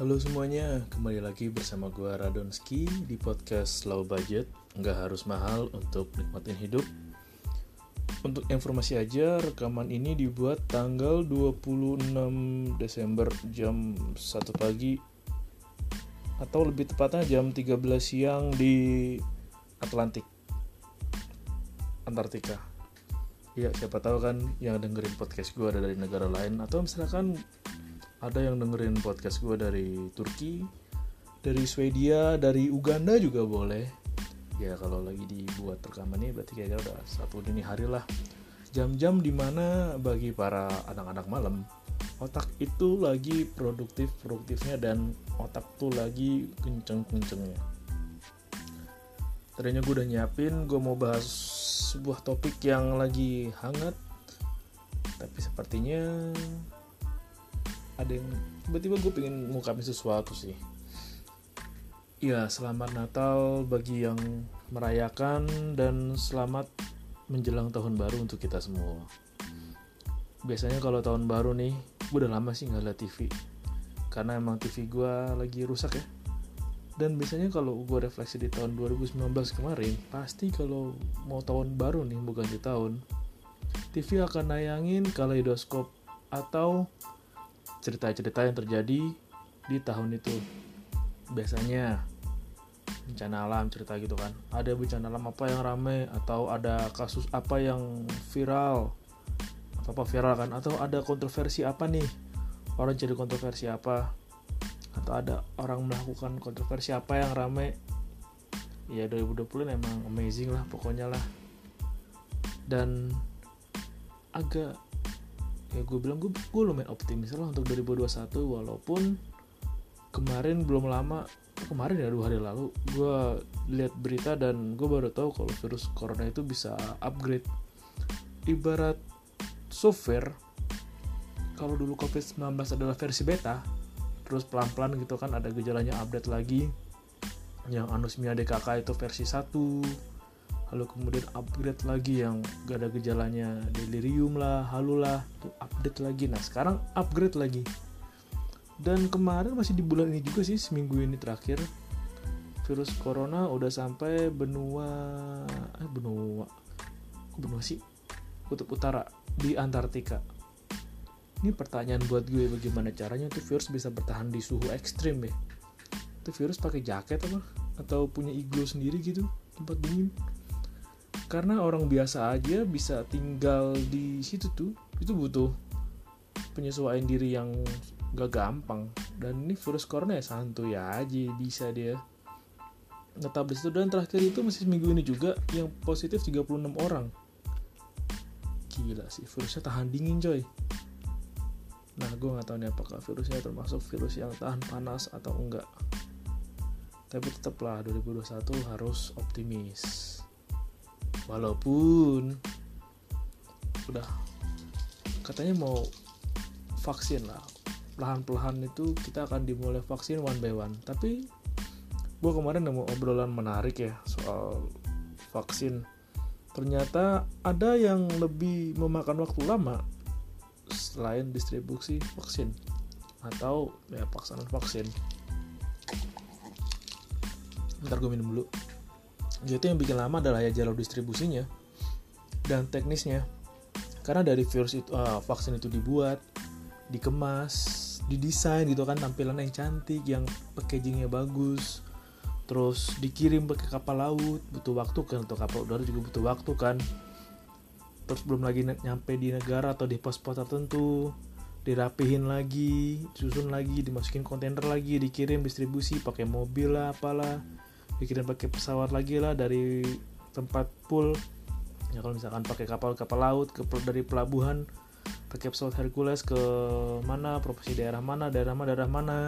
Halo semuanya, kembali lagi bersama gue Radonski di podcast Low Budget. Nggak harus mahal untuk nikmatin hidup. Untuk informasi aja, rekaman ini dibuat tanggal 26 Desember jam 1 pagi. Atau lebih tepatnya jam 13 siang di Atlantik. Antartika. Ya siapa tahu kan yang dengerin podcast gue ada dari negara lain. Atau misalkan ada yang dengerin podcast gue dari Turki dari Swedia dari Uganda juga boleh. Ya kalau lagi dibuat rekaman ini berarti kayaknya udah satu dini hari lah. Jam-jam di mana bagi para anak-anak malam otak itu lagi produktif produktifnya dan otak tuh lagi kenceng kencengnya tadinya gue udah nyiapin gue mau bahas sebuah topik yang lagi hangat tapi sepertinya ada yang tiba-tiba gue pengen ngungkapin sesuatu sih. Ya selamat Natal bagi yang merayakan dan selamat menjelang tahun baru untuk kita semua. Biasanya kalau tahun baru nih gue udah lama sih nggak liat TV karena emang TV gue lagi rusak ya. Dan biasanya kalau gue refleksi di tahun 2019 kemarin pasti kalau mau tahun baru nih bukan di tahun TV akan nayangin kaleidoskop atau cerita-cerita yang terjadi di tahun itu. Biasanya bencana alam cerita gitu kan. Ada bencana alam apa yang rame atau ada kasus apa yang viral. Apa-apa viral kan atau ada kontroversi apa nih? Orang jadi kontroversi apa? Atau ada orang melakukan kontroversi apa yang rame? Ya 2020 emang amazing lah pokoknya lah. Dan agak ya gue bilang gue gue lumayan optimis lah untuk 2021 walaupun kemarin belum lama kemarin ya dua hari lalu gue lihat berita dan gue baru tahu kalau virus corona itu bisa upgrade. Ibarat software kalau dulu covid-19 adalah versi beta terus pelan-pelan gitu kan ada gejalanya update lagi. Yang anosmia DKK itu versi 1 lalu kemudian upgrade lagi yang gak ada gejalanya delirium lah halu lah tuh update lagi. Nah sekarang upgrade lagi. Dan kemarin masih di bulan ini juga sih seminggu ini terakhir virus corona udah sampai benua eh benua benua sih? Kutub utara di Antartika. Ini pertanyaan buat gue bagaimana caranya tuh virus bisa bertahan di suhu ekstrim ya? Itu virus pakai jaket apa? Atau punya iglo sendiri gitu tempat dingin karena orang biasa aja bisa tinggal di situ tuh itu butuh penyesuaian diri yang gak gampang. Dan ini virus corona ya santuy aja bisa dia. Tetap di situ dan terakhir itu masih seminggu ini juga yang positif 36 orang. Gila sih virusnya tahan dingin coy. Nah gue nggak tahu nih apakah virusnya termasuk virus yang tahan panas atau enggak. Tapi tetaplah 2021 harus optimis walaupun udah katanya mau vaksin lah. Perlahan-perlahan itu kita akan dimulai vaksin one by one. Tapi gue kemarin nemu obrolan menarik ya soal vaksin. Ternyata ada yang lebih memakan waktu lama selain distribusi vaksin atau ya pelaksanaan vaksin. Ntar gue minum dulu itu yang bikin lama adalah ya jalur distribusinya dan teknisnya. Karena dari virus itu uh, vaksin itu dibuat dikemas didesain gitu kan tampilan yang cantik yang packagingnya bagus terus dikirim pakai kapal laut butuh waktu kan untuk kapal udara juga butuh waktu kan. Terus belum lagi nyampe di negara atau di pos-pos tertentu dirapihin lagi susun lagi dimasukin kontainer lagi dikirim distribusi pakai mobil lah apalah dikirim pakai pesawat lagi lah dari tempat pool. Ya kalau misalkan pakai kapal kapal laut ke dari pelabuhan pakai pesawat Hercules ke mana provinsi daerah mana daerah mana daerah mana.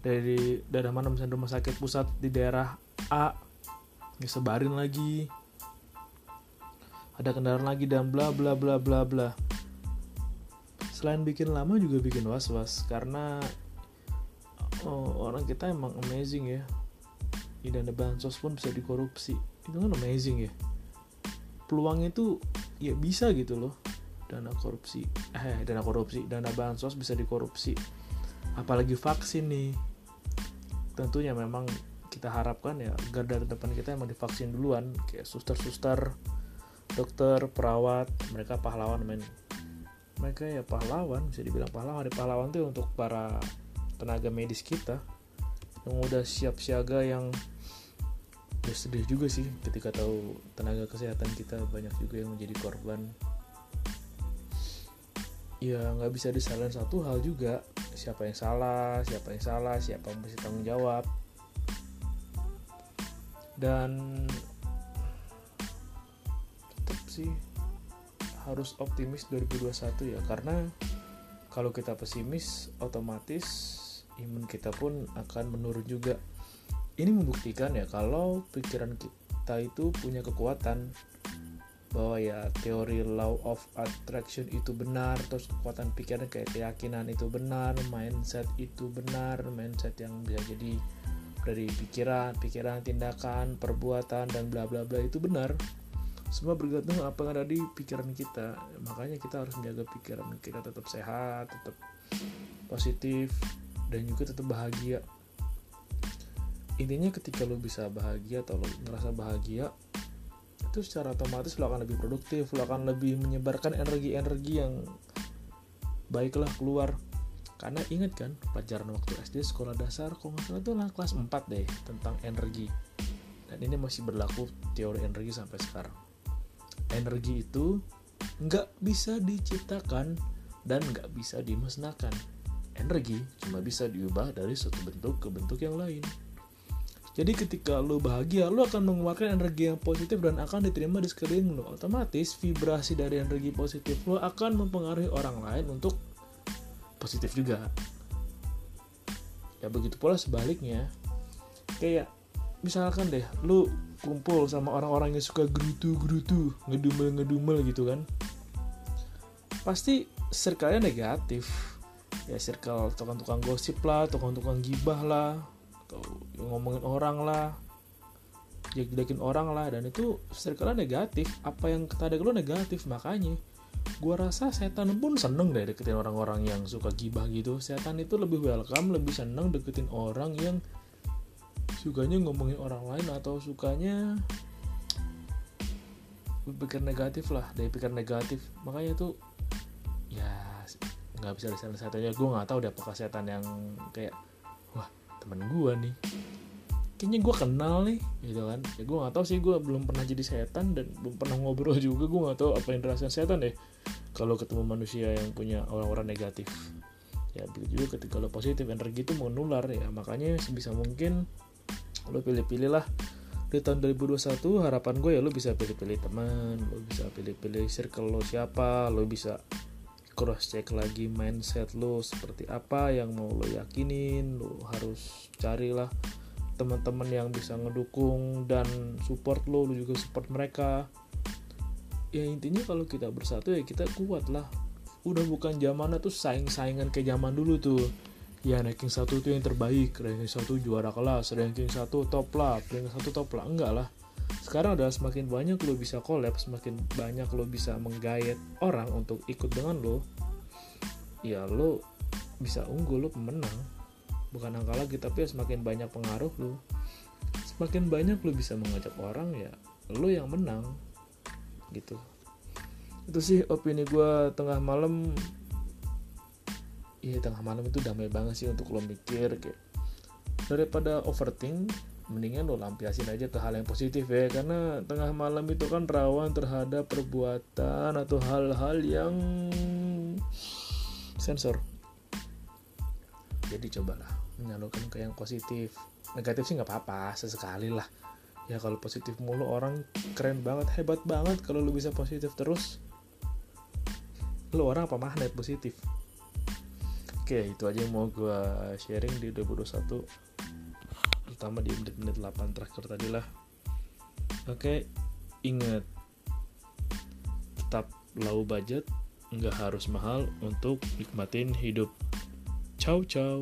Dari daerah mana misalnya rumah sakit pusat di daerah A disebarin lagi. Ada kendaraan lagi dan bla bla bla bla bla. Selain bikin lama juga bikin was was karena oh, orang kita emang amazing ya dana bansos pun bisa dikorupsi. Itu kan amazing ya. Peluangnya itu ya bisa gitu loh. Dana korupsi. Eh dana korupsi. Dana bansos bisa dikorupsi. Apalagi vaksin nih. Tentunya memang kita harapkan ya garda depan kita emang divaksin duluan. Kayak suster-suster dokter perawat mereka pahlawan men. Mereka ya pahlawan bisa dibilang pahlawan. Ada pahlawan tuh untuk para tenaga medis kita. Yang udah siap siaga yang ya sedih juga sih ketika tahu tenaga kesehatan kita banyak juga yang menjadi korban. Ya nggak bisa disalahin satu hal juga. Siapa yang salah siapa yang salah siapa yang mesti tanggung jawab. Dan tetap sih harus optimis 2021 ya karena kalau kita pesimis otomatis imun kita pun akan menurun juga ini membuktikan ya kalau pikiran kita itu punya kekuatan bahwa ya teori law of attraction itu benar terus kekuatan pikiran kayak keyakinan itu benar mindset itu benar mindset yang bisa jadi dari pikiran pikiran tindakan perbuatan dan bla bla bla itu benar semua bergantung apa yang ada di pikiran kita. Makanya kita harus menjaga pikiran kita tetap sehat tetap positif dan juga tetap bahagia intinya ketika lo bisa bahagia atau lo ngerasa bahagia itu secara otomatis lo akan lebih produktif lo akan lebih menyebarkan energi-energi yang baiklah keluar. Karena ingat kan pelajaran waktu SD sekolah dasar kalau nggak salah itu lah kelas 4 deh tentang energi. Dan ini masih berlaku teori energi sampai sekarang. Energi itu nggak bisa diciptakan dan nggak bisa dimusnahkan. Energi cuma bisa diubah dari satu bentuk ke bentuk yang lain jadi ketika lo bahagia, lo akan mengeluarkan energi yang positif dan akan diterima di sekeliling lo. Otomatis vibrasi dari energi positif lo akan mempengaruhi orang lain untuk positif juga. Ya begitu pula sebaliknya. Kayak misalkan deh, lo kumpul sama orang-orang yang suka gerutu-gerutu, ngedumel-ngedumel gitu kan. Pasti circle-nya negatif. Ya circle tukang-tukang gosip lah, tukang-tukang gibah lah, atau ngomongin orang lah jelek-jelekin orang lah dan itu circle negatif. Apa yang kata lo negatif makanya gua rasa setan pun seneng deh deketin orang-orang yang suka gibah gitu. Setan itu lebih welcome lebih seneng deketin orang yang sukanya ngomongin orang lain atau sukanya berpikir negatif lah dari pikir negatif. Makanya tuh ya nggak bisa disalahin setannya gue nggak tahu deh apakah setan yang kayak temen gue nih. Kayaknya gue kenal nih gitu kan. Ya gue nggak tahu sih gue belum pernah jadi setan dan belum pernah ngobrol juga. Gue nggak tahu apa yang dirasakan setan deh. Kalau ketemu manusia yang punya orang-orang negatif. Ya begitu juga ketika lo positif energi itu menular ya. Makanya sebisa mungkin lo pilih-pilih lah. Di tahun 2021 harapan gue ya lo bisa pilih-pilih teman lo bisa pilih-pilih circle lo siapa lo bisa cross check lagi mindset lo seperti apa yang mau lo yakinin lo harus carilah teman-teman yang bisa ngedukung dan support lo lo juga support mereka. Ya intinya kalau kita bersatu ya kita kuat lah udah bukan zamannya tuh saing-saingan kayak zaman dulu tuh. Ya ranking satu tuh yang terbaik ranking satu juara kelas ranking satu top lah ranking satu top lah. Enggak lah sekarang udah semakin banyak lo bisa collab semakin banyak lo bisa menggayat orang untuk ikut dengan lo ya lo bisa unggul lo pemenang. Bukan angka lagi tapi ya semakin banyak pengaruh lo. Semakin banyak lo bisa mengajak orang ya lo yang menang gitu. Itu sih opini gue tengah malam. Iya tengah malam itu damai banget sih untuk lo mikir kayak daripada overthink mendingan lo lampiasin aja ke hal yang positif ya. Karena tengah malam itu kan rawan terhadap perbuatan atau hal-hal yang sensor. Jadi cobalah menyalurkan ke yang positif. Negatif sih nggak apa-apa sesekali lah. Ya kalau positif mulu orang keren banget hebat banget kalau lu bisa positif terus. Lu orang apa magnet positif? Oke itu aja yang mau gue sharing di 2021 terutama di menit-menit 8 terakhir tadi lah. Oke ingat tetap low budget nggak harus mahal untuk nikmatin hidup. Ciao ciao